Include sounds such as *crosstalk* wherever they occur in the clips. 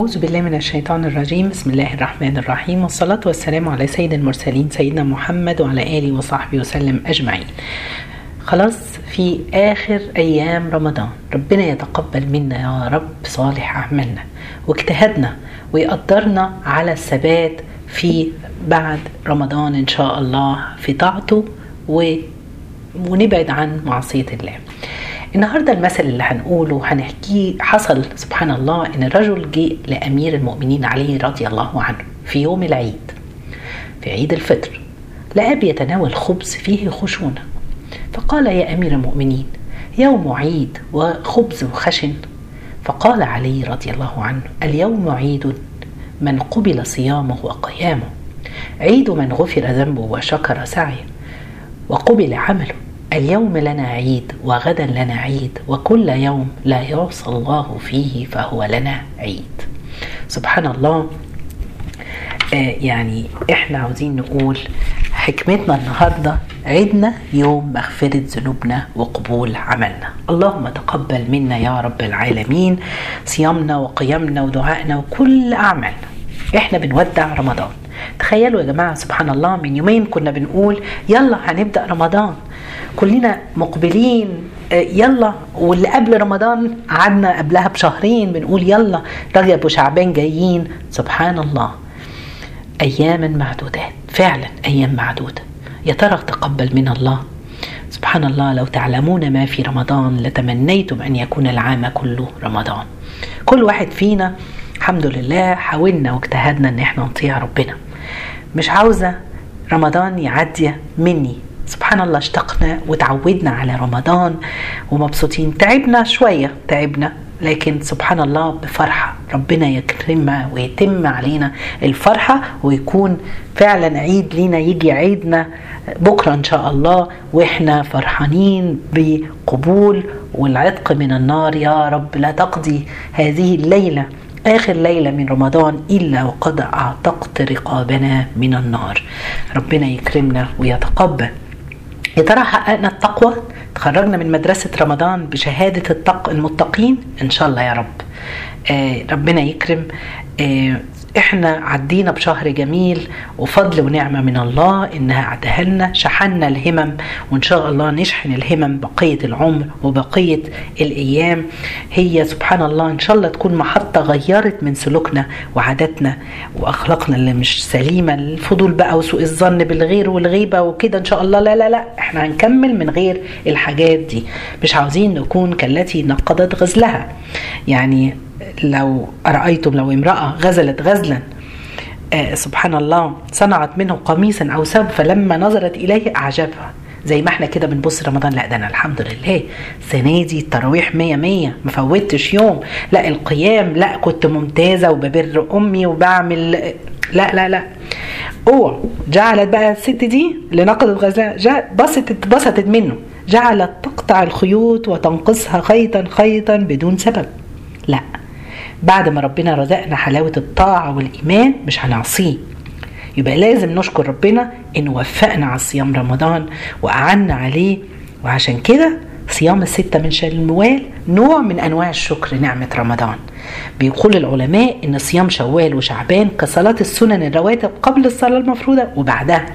أعوذ بالله من الشيطان الرجيم. بسم الله الرحمن الرحيم. والصلاة والسلام على سيد المرسلين سيدنا محمد وعلى آله وصحبه وسلم أجمعين. خلاص في آخر أيام رمضان. ربنا يتقبل منا يا رب صالح أعمالنا. واجتهادنا ويقدرنا على الثبات في بعد رمضان إن شاء الله في طاعته و... ونبعد عن معصية الله. النهارده المثل اللي هنقوله هنحكيه حصل سبحان الله إن الرجل جه لأمير المؤمنين علي رضي الله عنه في يوم العيد في عيد الفطر لقاه بيتناول خبز فيه خشونة. فقال يا أمير المؤمنين يوم عيد وخبز وخشن؟ فقال علي رضي الله عنه اليوم عيد من قبل صيامه وقيامه. عيد من غفر ذنبه وشكر سعيه وقبل عمله. اليوم لنا عيد وغدا لنا عيد وكل يوم لا يعصى الله فيه فهو لنا عيد. سبحان الله آه يعني إحنا عاوزين نقول حكمتنا النهارده عيدنا يوم مغفرة ذنوبنا وقبول عملنا. اللهم تقبل منا يا رب العالمين صيامنا وقيامنا ودعائنا وكل أعمالنا. إحنا بنودع رمضان. تخيلوا يا جماعة سبحان الله من يومين كنا بنقول يلا هنبدأ رمضان. كلنا مقبلين يلا. واللي قبل رمضان قعدنا قبلها بشهرين بنقول يلا. رجب وشعبان جايين. سبحان الله. اياما معدودات. فعلا أيام معدودة. يا ترى تقبل من الله؟ سبحان الله لو تعلمون ما في رمضان لتمنيتم أن يكون العام كله رمضان. كل واحد فينا الحمد لله حاولنا واجتهدنا إن إحنا نطيع ربنا. مش عاوزة رمضان يعدي مني. سبحان الله اشتقنا وتعودنا على رمضان ومبسوطين. تعبنا شوية تعبنا لكن سبحان الله بفرحة. ربنا يكرمنا ويتم علينا الفرحة ويكون فعلا عيد لينا يجي عيدنا بكرة إن شاء الله. وإحنا فرحانين بقبول والعتق من النار. يا رب لا تقضي هذه الليلة آخر ليلة من رمضان إلا وقد أعتقت رقابنا من النار. ربنا يكرمنا ويتقبل. يا ترى حققنا التقوى؟ تخرجنا من مدرسة رمضان بشهادة التق... المتقين؟ إن شاء الله يا رب. آه ربنا يكرم. آه إحنا عدينا بشهر جميل وفضل ونعمة من الله إنها عدها لنا شحنا الهمم وإن شاء الله نشحن الهمم بقية العمر وبقية الأيام. هي سبحان الله إن شاء الله تكون محطة غيرت من سلوكنا وعاداتنا وأخلاقنا اللي مش سليمة. الفضول بقى وسوء الظن بالغير والغيبة وكده إن شاء الله. لا لا لا إحنا هنكمل من غير الحاجات دي. مش عاوزين نكون كالتي نقضت غزلها. يعني لو أرأيتم لو امرأة غزلت غزلا آه سبحان الله صنعت منه قميصا أو ثوب فلما نظرت إليه أعجبها. زي ما إحنا كده بنبص رمضان لا ده أنا الحمد لله. السنة دي التراويح مية مية ما فوتش يوم. لا القيام لا كنت ممتازة وببر أمي وبعمل لا لا لا. اوعى جعلت بقى الست دي اللي نقضت غزلها بسطت اتبسطت منه. جعلت تقطع الخيوط وتنقصها خيطا خيطا بدون سبب. لا. بعد ما ربنا رزقنا حلاوة الطاعة والإيمان مش هنعصيه. يبقى لازم نشكر ربنا إنه وفقنا على صيام رمضان وأعنا عليه. وعشان كده صيام الستة من شوال نوع من أنواع الشكر نعمة رمضان. بيقول العلماء إن صيام شوال وشعبان كصلاة السنن الرواتب قبل الصلاة المفروضة وبعدها.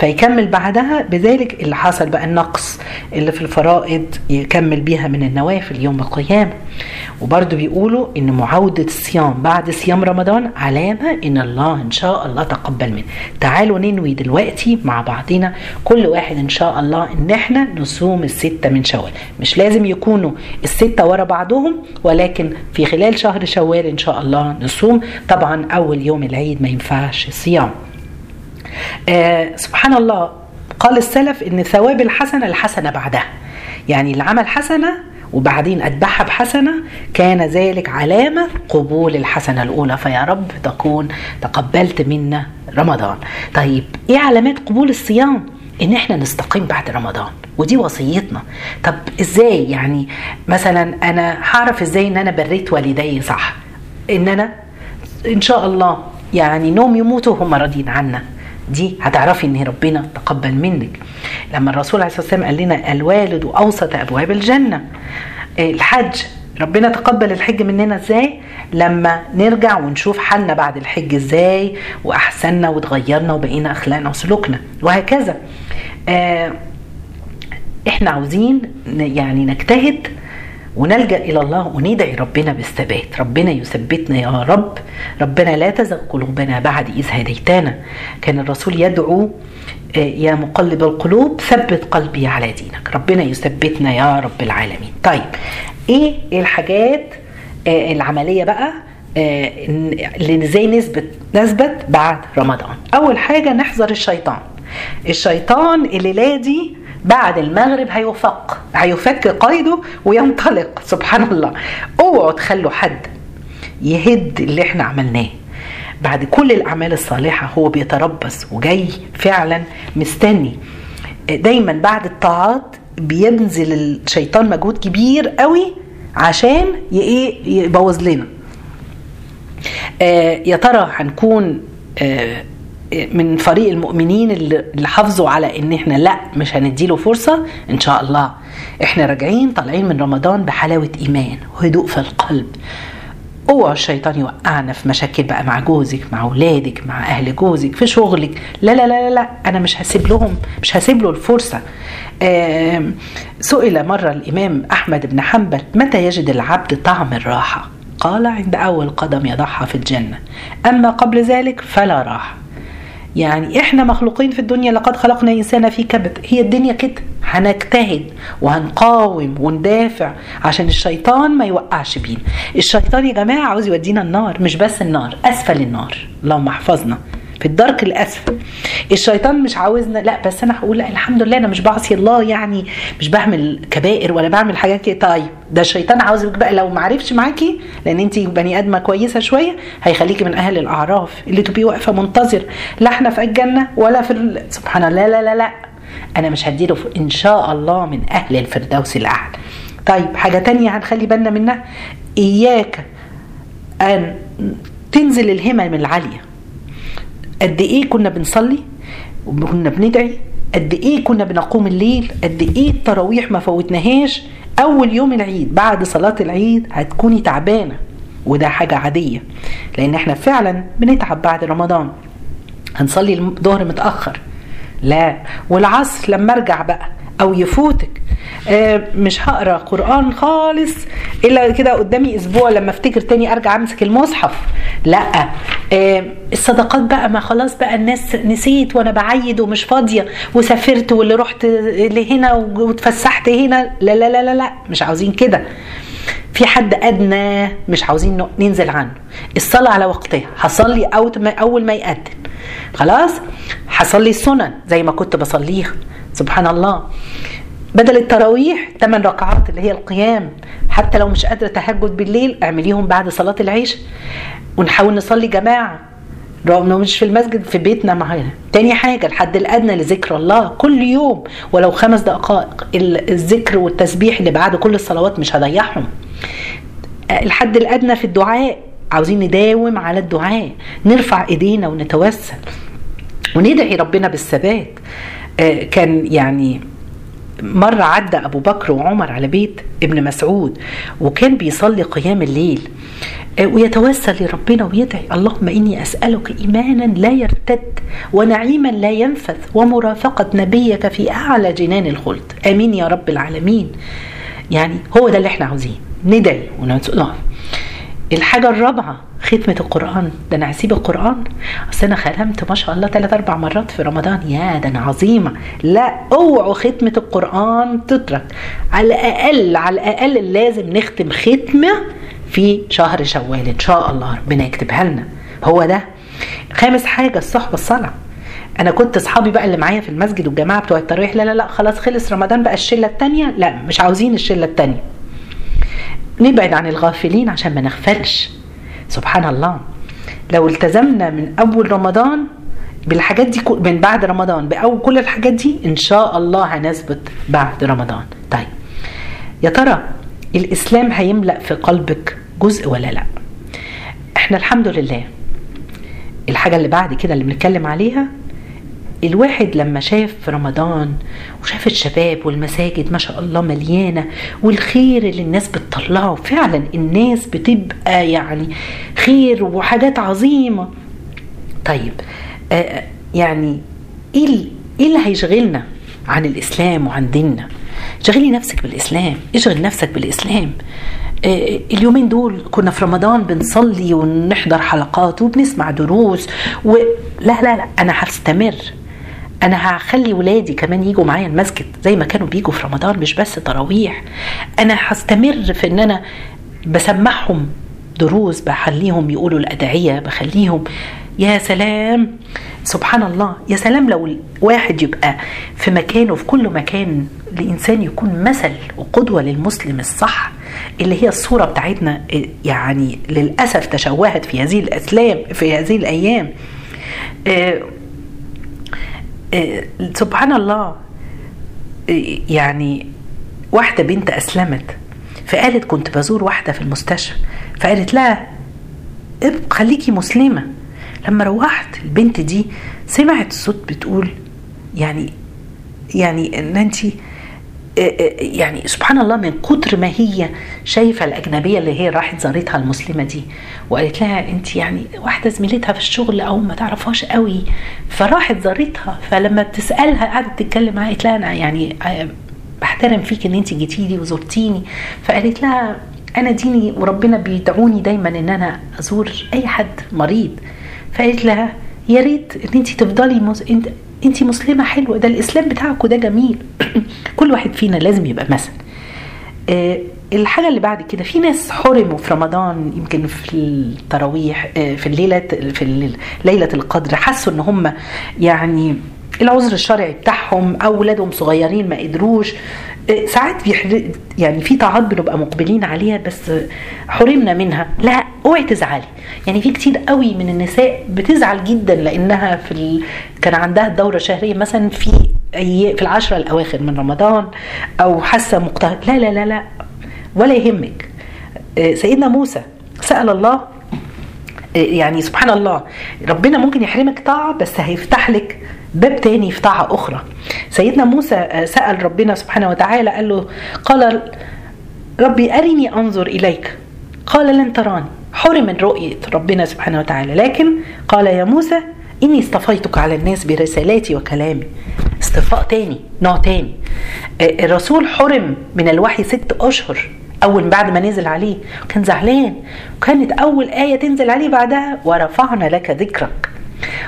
فيكمل بعدها. بذلك اللي حصل بقى النقص اللي في الفرائض يكمل بيها من النوافل يوم القيامة. وبرضه بيقولوا إن معاودة الصيام بعد صيام رمضان علامة إن الله إن شاء الله تقبل منه. تعالوا ننوي دلوقتي مع بعضنا كل واحد إن شاء الله إن إحنا نصوم الستة من شوال. مش لازم يكونوا الستة ورا بعضهم ولكن في خلال شهر شوال إن شاء الله نصوم. طبعا أول يوم العيد ما ينفعش صيام. آه سبحان الله قال السلف إن ثواب الحسنة الحسنة بعدها. يعني اللي عمل حسنة وبعدين أتبعها بحسنة كان ذلك علامة قبول الحسنة الأولى. فيا رب تكون تقبلت منا رمضان. طيب إيه علامات قبول الصيام؟ إن إحنا نستقيم بعد رمضان. ودي وصيتنا. طب إزاي؟ يعني مثلا أنا هعرف إزاي إن أنا بريت والدي صح؟ إن أنا إن شاء الله يعني نوم يموتوا هم راضيين عنا. دي هتعرفي إن ربنا تقبل منك. لما الرسول عليه الصلاة والسلام قال لنا الوالد أوسط أبواب الجنة. الحج ربنا تقبل الحج مننا إزاي؟ لما نرجع ونشوف حالنا بعد الحج إزاي وأحسننا وتغيرنا وبقينا أخلاقنا وسلوكنا وهكذا. آه إحنا عاوزين يعني نجتهد ونلجأ إلى الله وندعي ربنا بالثبات. ربنا يثبتنا يا رب. ربنا لا تزغ قلوبنا بعد إذ هديتنا. كان الرسول يدعو يا مقلب القلوب ثبت قلبي على دينك. ربنا يثبتنا يا رب العالمين. طيب إيه الحاجات العملية بقى اللي إزاي نثبت نثبت بعد رمضان؟ أول حاجة نحذر الشيطان. الشيطان الليلة دي بعد المغرب هيفك هيفك قيده وينطلق سبحان الله. اوعوا تخلوا حد يهد اللي إحنا عملناه. بعد كل الأعمال الصالحة هو بيتربص وجاي فعلا مستني. دايما بعد الطاعات بيبذل الشيطان مجهود كبير قوي عشان إيه يبوظ لنا. آه يا ترى هنكون آه من فريق المؤمنين اللي حافظوا على إن إحنا لأ مش هنديله فرصة. إن شاء الله. إحنا راجعين طالعين من رمضان بحلاوة إيمان وهدوء في القلب. اوعى الشيطان يوقعنا في مشاكل بقى مع جوزك مع أولادك مع أهل جوزك في شغلك. لا لا لا لا أنا مش هسيب لهم مش هسيب له الفرصة. سئل مرة الإمام أحمد بن حنبل متى يجد العبد طعم الراحة؟ قال عند أول قدم يضعها في الجنة. أما قبل ذلك فلا راحة. يعني إحنا مخلوقين في الدنيا لقد خلقنا انسانا في كبد. هي الدنيا كده. هنجتهد وهنقاوم وندافع عشان الشيطان ما يوقعش بينا. الشيطان يا جماعة عاوز يودينا النار مش بس النار أسفل النار. اللهم احفظنا. في الدرك الاسفل الشيطان مش عاوزنا لا بس أنا هقول لا الحمد لله أنا مش بعصي الله يعني مش بعمل كبائر ولا بعمل حاجات كده. طيب ده الشيطان عاوزك بقى لو ما عرفش معاكي لأن أنت بني آدمة كويسة شوية هيخليكي من أهل الأعراف اللي تبقي واقفة منتظر لا إحنا في الجنة ولا في سبحان الله لا لا لا أنا مش هديله إن شاء الله من أهل الفردوس الأعلى. طيب حاجة تانية هنخلي بالنا منها إياك أن تنزل الهمم العالية. قد إيه كنا بنصلي وكنا بندعي؟ قد إيه كنا بنقوم الليل؟ قد إيه التراويح ما فوتناهاش؟ أول يوم العيد بعد صلاة العيد هتكوني تعبانة وده حاجة عادية لأن إحنا فعلا بنتعب بعد رمضان. هنصلي الظهر متأخر. لا. والعصر لما أرجع بقى أو يفوتك آه مش هقرأ قرآن خالص إلا كده قدامي أسبوع لما أفتكر تاني أرجع أمسك المصحف. لا. الصدقات بقى ما خلاص بقى الناس نسيت وأنا بعيد ومش فاضية وسافرت واللي رحت لهنا واتفسحت هنا. لا لا لا لا, لا مش عاوزين كده. في حد أدنى مش عاوزين ننزل عنه. الصلاة على وقتها. هصلي أول ما يأذن. خلاص؟ هصلي السنن زي ما كنت بصليها. سبحان الله. بدل التراويح 8 ركعات اللي هي القيام. حتى لو مش قادرة تهجد بالليل اعمليهم بعد صلاة العشاء. ونحاول نصلي جماعة. رغم انه مش في المسجد في بيتنا معانا تاني حاجة الحد الأدنى لذكر الله. كل يوم ولو خمس دقائق الذكر والتسبيح اللي بعد كل الصلوات مش هضيعهم. الحد الأدنى في الدعاء عاوزين نداوم على الدعاء. نرفع إيدينا ونتوسل. وندعي ربنا بالثبات. كان يعني مرة عدى أبو بكر وعمر على بيت ابن مسعود وكان بيصلي قيام الليل ويتوسل لربنا ويدعي اللهم إني أسألك إيمانا لا يرتد ونعيما لا ينفذ ومرافقة نبيك في أعلى جنان الخلد. آمين يا رب العالمين. يعني هو ده اللي إحنا عاوزين ندعي ونقف الحاجة الرابعة ختمة القرآن. ده أنا هسيب القرآن. أصل أنا ختمت ما شاء الله ثلاث أربع مرات في رمضان. يا ده أنا عظيمة. لا اوعوا ختمة القرآن تترك. على الأقل على الأقل لازم نختم ختمة في شهر شوال. إن شاء الله ربنا يكتبها لنا. هو ده. خامس حاجة الصحبة الصلاة. أنا كنت أصحابي بقى اللي معايا في المسجد والجماعة بتوع التراويح لا لا لا خلاص خلص رمضان بقى الشلة الثانية لا مش عاوزين الشلة الثانية نبعد عن الغافلين عشان ما نغفلش. سبحان الله. لو التزمنا من أول رمضان بالحاجات دي من بعد رمضان بأول كل الحاجات دي إن شاء الله هنثبت بعد رمضان. طيب. يا ترى الإسلام هيملأ في قلبك جزء ولا لأ؟ إحنا الحمد لله. الحاجة اللي بعد كده اللي بنتكلم عليها الواحد لما شاف في رمضان وشاف الشباب والمساجد ما شاء الله مليانة والخير اللي الناس بتطلعه فعلا الناس بتبقى يعني خير وحاجات عظيمة. طيب آه يعني إيه إيه اللي هيشغلنا عن الإسلام وعن ديننا؟ شغلي نفسك بالإسلام اشغل نفسك بالإسلام. آه اليومين دول كنا في رمضان بنصلي ونحضر حلقات وبنسمع دروس و... لا لا لا أنا هستمر. أنا هخلي ولادي كمان يجوا معايا المسجد زي ما كانوا بيجوا في رمضان مش بس تراويح. أنا هستمر في إن أنا بسمعهم دروس بخليهم يقولوا الأدعية بخليهم يا سلام سبحان الله يا سلام لو الواحد يبقى في مكانه في كل مكان الانسان يكون مثل وقدوة للمسلم الصح اللي هي الصورة بتاعتنا يعني للأسف تشوهت في هذه الأسلام في هذه الأيام. آه سبحان الله. آه يعني واحدة بنت أسلمت فقالت كنت بزور واحدة في المستشفى فقالت لها خليكي مسلمة. لما روحت البنت دي سمعت الصوت بتقول يعني يعني إن انت يعني سبحان الله من كتر ما هي شايفة الأجنبية اللي هي راحت زارتها المسلمة دي وقالت لها أنت يعني واحدة زميلتها في الشغل أو ما تعرفهاش قوي فراحت زارتها فلما بتسألها قعدت تتكلم معاها قالت لها أنا يعني بحترم فيك إن أنت جيتي لي وزرتيني فقالت لها أنا ديني وربنا بيدعوني دايما إن أنا أزور أي حد مريض فقالت لها يا ريت إن أنت تفضلي مس... انت انت مسلمة حلوة ده الإسلام بتاعك وده جميل. *clears throat* كل واحد فينا لازم يبقى مثل. أه الحاجة اللي بعد كده في ناس حرموا في رمضان يمكن في التراويح أه في الليلة في ليلة القدر حسوا إن هم يعني العذر الشرعي بتاعهم أو ولادهم صغيرين ما قدروش. ساعات بيحر... يعني في طاعات بنبقى مقبلين عليها بس حرمنا منها. لا اوعي تزعلي. يعني في كتير قوي من النساء بتزعل جدا لأنها في ال... كان عندها الدورة الشهرية مثلا في. في العشرة الأواخر من رمضان أو حاسة مقتهد لا لا لا لا ولا يهمك. سيدنا موسى سأل الله يعني سبحان الله ربنا ممكن يحرمك طاعة بس هيفتح لك باب تاني طاعة أخرى. سيدنا موسى سأل ربنا سبحانه وتعالى قال له قال ربي أرني أنظر إليك. قال لن تراني. حرم من رؤية ربنا سبحانه وتعالى. لكن قال يا موسى إني اصطفيتك على الناس برسالاتي وكلامي. اصطفاء تاني نوع تاني. الرسول حرم من الوحي ست أشهر أول بعد ما نزل عليه. كان زعلان. وكانت أول آية تنزل عليه بعدها ورفعنا لك ذكرك.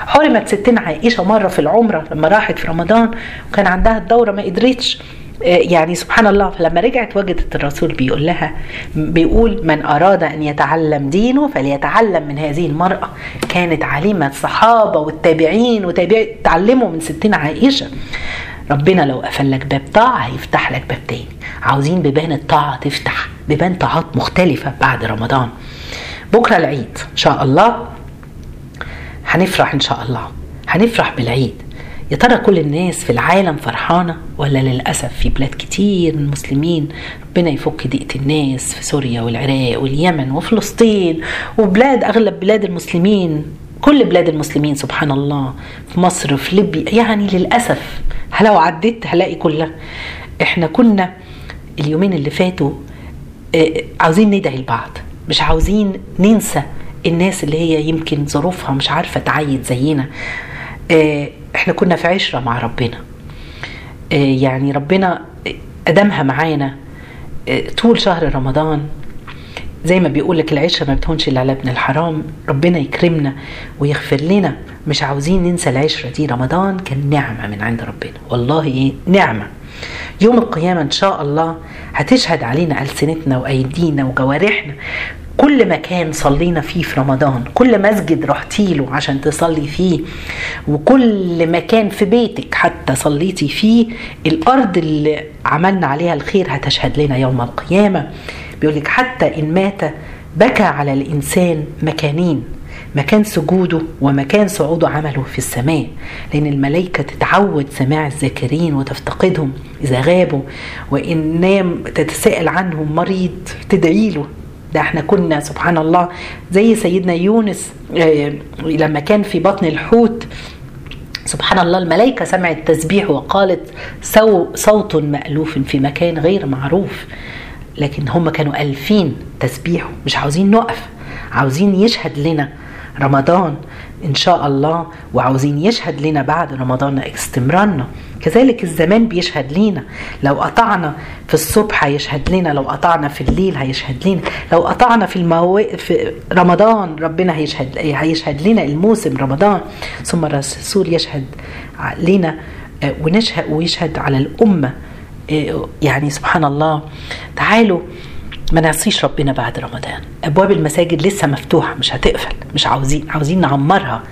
حرمت ستنا عائشة مرة في العمرة لما راحت في رمضان وكان عندها الدورة ما قدرتش يعني سبحان الله فلما رجعت وجدت الرسول بيقول لها بيقول من أراد أن يتعلم دينه فليتعلم من هذه المرأة. كانت عليمة الصحابة والتابعين وتابعين تعلموا من ستنا عائشة. ربنا لو قفل لك باب طاعة هيفتح لك باب تاني. عاوزين بيبان الطاعة تفتح بيبان طاعات مختلفة بعد رمضان. بكرة العيد إن شاء الله هنفرح إن شاء الله. هنفرح بالعيد. يا ترى كل الناس في العالم فرحانة ولا للأسف في بلاد كتير من المسلمين ربنا يفك ضيقة الناس في سوريا والعراق واليمن وفلسطين وبلاد أغلب بلاد المسلمين كل بلاد المسلمين سبحان الله في مصر في ليبيا يعني للأسف. لو عديت هلاقي كلها. إحنا كنا اليومين اللي فاتوا عاوزين ندعي لبعض. مش عاوزين ننسى الناس اللي هي يمكن ظروفها مش عارفة تعيد زينا إحنا كنا في عشرة مع ربنا. يعني ربنا ادمها معانا طول شهر رمضان. زي ما بيقول لك العشرة ما بتهونش إلا على ابن الحرام. ربنا يكرمنا ويغفر لنا. مش عاوزين ننسى العشرة دي. رمضان كان نعمة من عند ربنا. والله إيه نعمة. يوم القيامة إن شاء الله هتشهد علينا ألسنتنا وأيدينا وجوارحنا. كل مكان صلينا فيه في رمضان كل مسجد رحتي له عشان تصلي فيه وكل مكان في بيتك حتى صليتي فيه الأرض اللي عملنا عليها الخير هتشهد لنا يوم القيامة. بيقول لك حتى إن مات بكى على الإنسان مكانين مكان سجوده ومكان صعوده عمله في السماء لأن الملائكة تتعود سماع الذاكرين وتفتقدهم إذا غابوا وإن نام تتساءل عنهم مريض تدعي له. ده إحنا كنا سبحان الله زي سيدنا يونس لما كان في بطن الحوت. سبحان الله الملائكة سمعت تسبيح وقالت سو صوت مألوف في مكان غير معروف. لكن هم كانوا ألفين تسبيح مش عاوزين نقف عاوزين يشهد لنا رمضان إن شاء الله وعاوزين يشهد لنا بعد رمضان استمرارنا. كذلك الزمان بيشهد لينا. لو قطعنا في الصبح هيشهد لنا لو قطعنا في الليل هيشهد لنا لو قطعنا في المو... في رمضان ربنا هيشهد هيشهد لنا الموسم رمضان. ثم الرسول يشهد لنا ونشهد ويشهد على الأمة يعني سبحان الله تعالوا ما نعصيش ربنا بعد رمضان. أبواب المساجد لسه مفتوحة مش هتقفل مش عاوزين عاوزين نعمرها.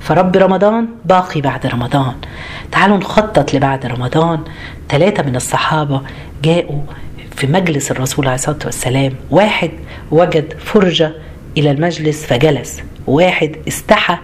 فرب رمضان باقي بعد رمضان. تعالوا نخطط لبعد رمضان. ثلاثة من الصحابة جاءوا في مجلس الرسول عليه الصلاة والسلام. واحد وجد فرجة إلى المجلس فجلس. واحد استحى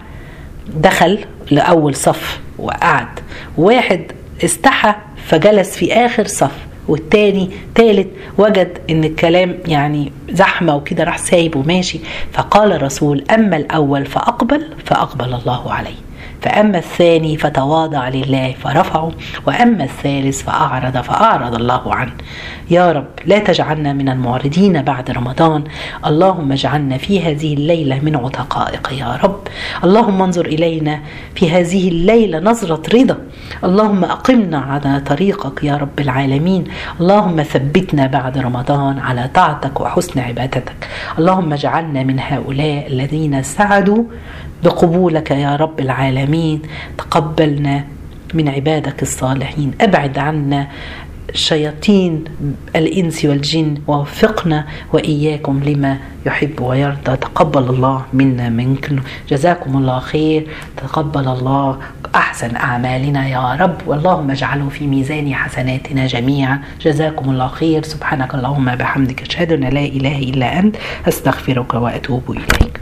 دخل لأول صف وقعد. واحد استحى فجلس في آخر صف. والتاني تالت وجد إن الكلام يعني زحمة وكده راح سايب وماشي فقال الرسول أما الأول فأقبل فأقبل الله عليه. فأما الثاني فتواضع لله فرفعه وأما الثالث فأعرض فأعرض الله عنه. يا رب لا تجعلنا من المعرضين بعد رمضان. اللهم اجعلنا في هذه الليلة من عتقائك يا رب. اللهم انظر إلينا في هذه الليلة نظرة رضا. اللهم أقمنا على طريقك يا رب العالمين. اللهم ثبتنا بعد رمضان على طاعتك وحسن عبادتك. اللهم اجعلنا من هؤلاء الذين سعدوا بقبولك يا رب العالمين تقبلنا من عبادك الصالحين. أبعد عنا شياطين الإنس والجن ووفقنا وإياكم لما يحب ويرضى. تقبل الله منا منكم جزاكم الله خير. تقبل الله أحسن أعمالنا يا رب. واللهم اجعله في ميزان حسناتنا جميعا. جزاكم الله خير. سبحانك اللهم بحمدك أشهد أن لا إله إلا أنت. أستغفرك وأتوب إليك.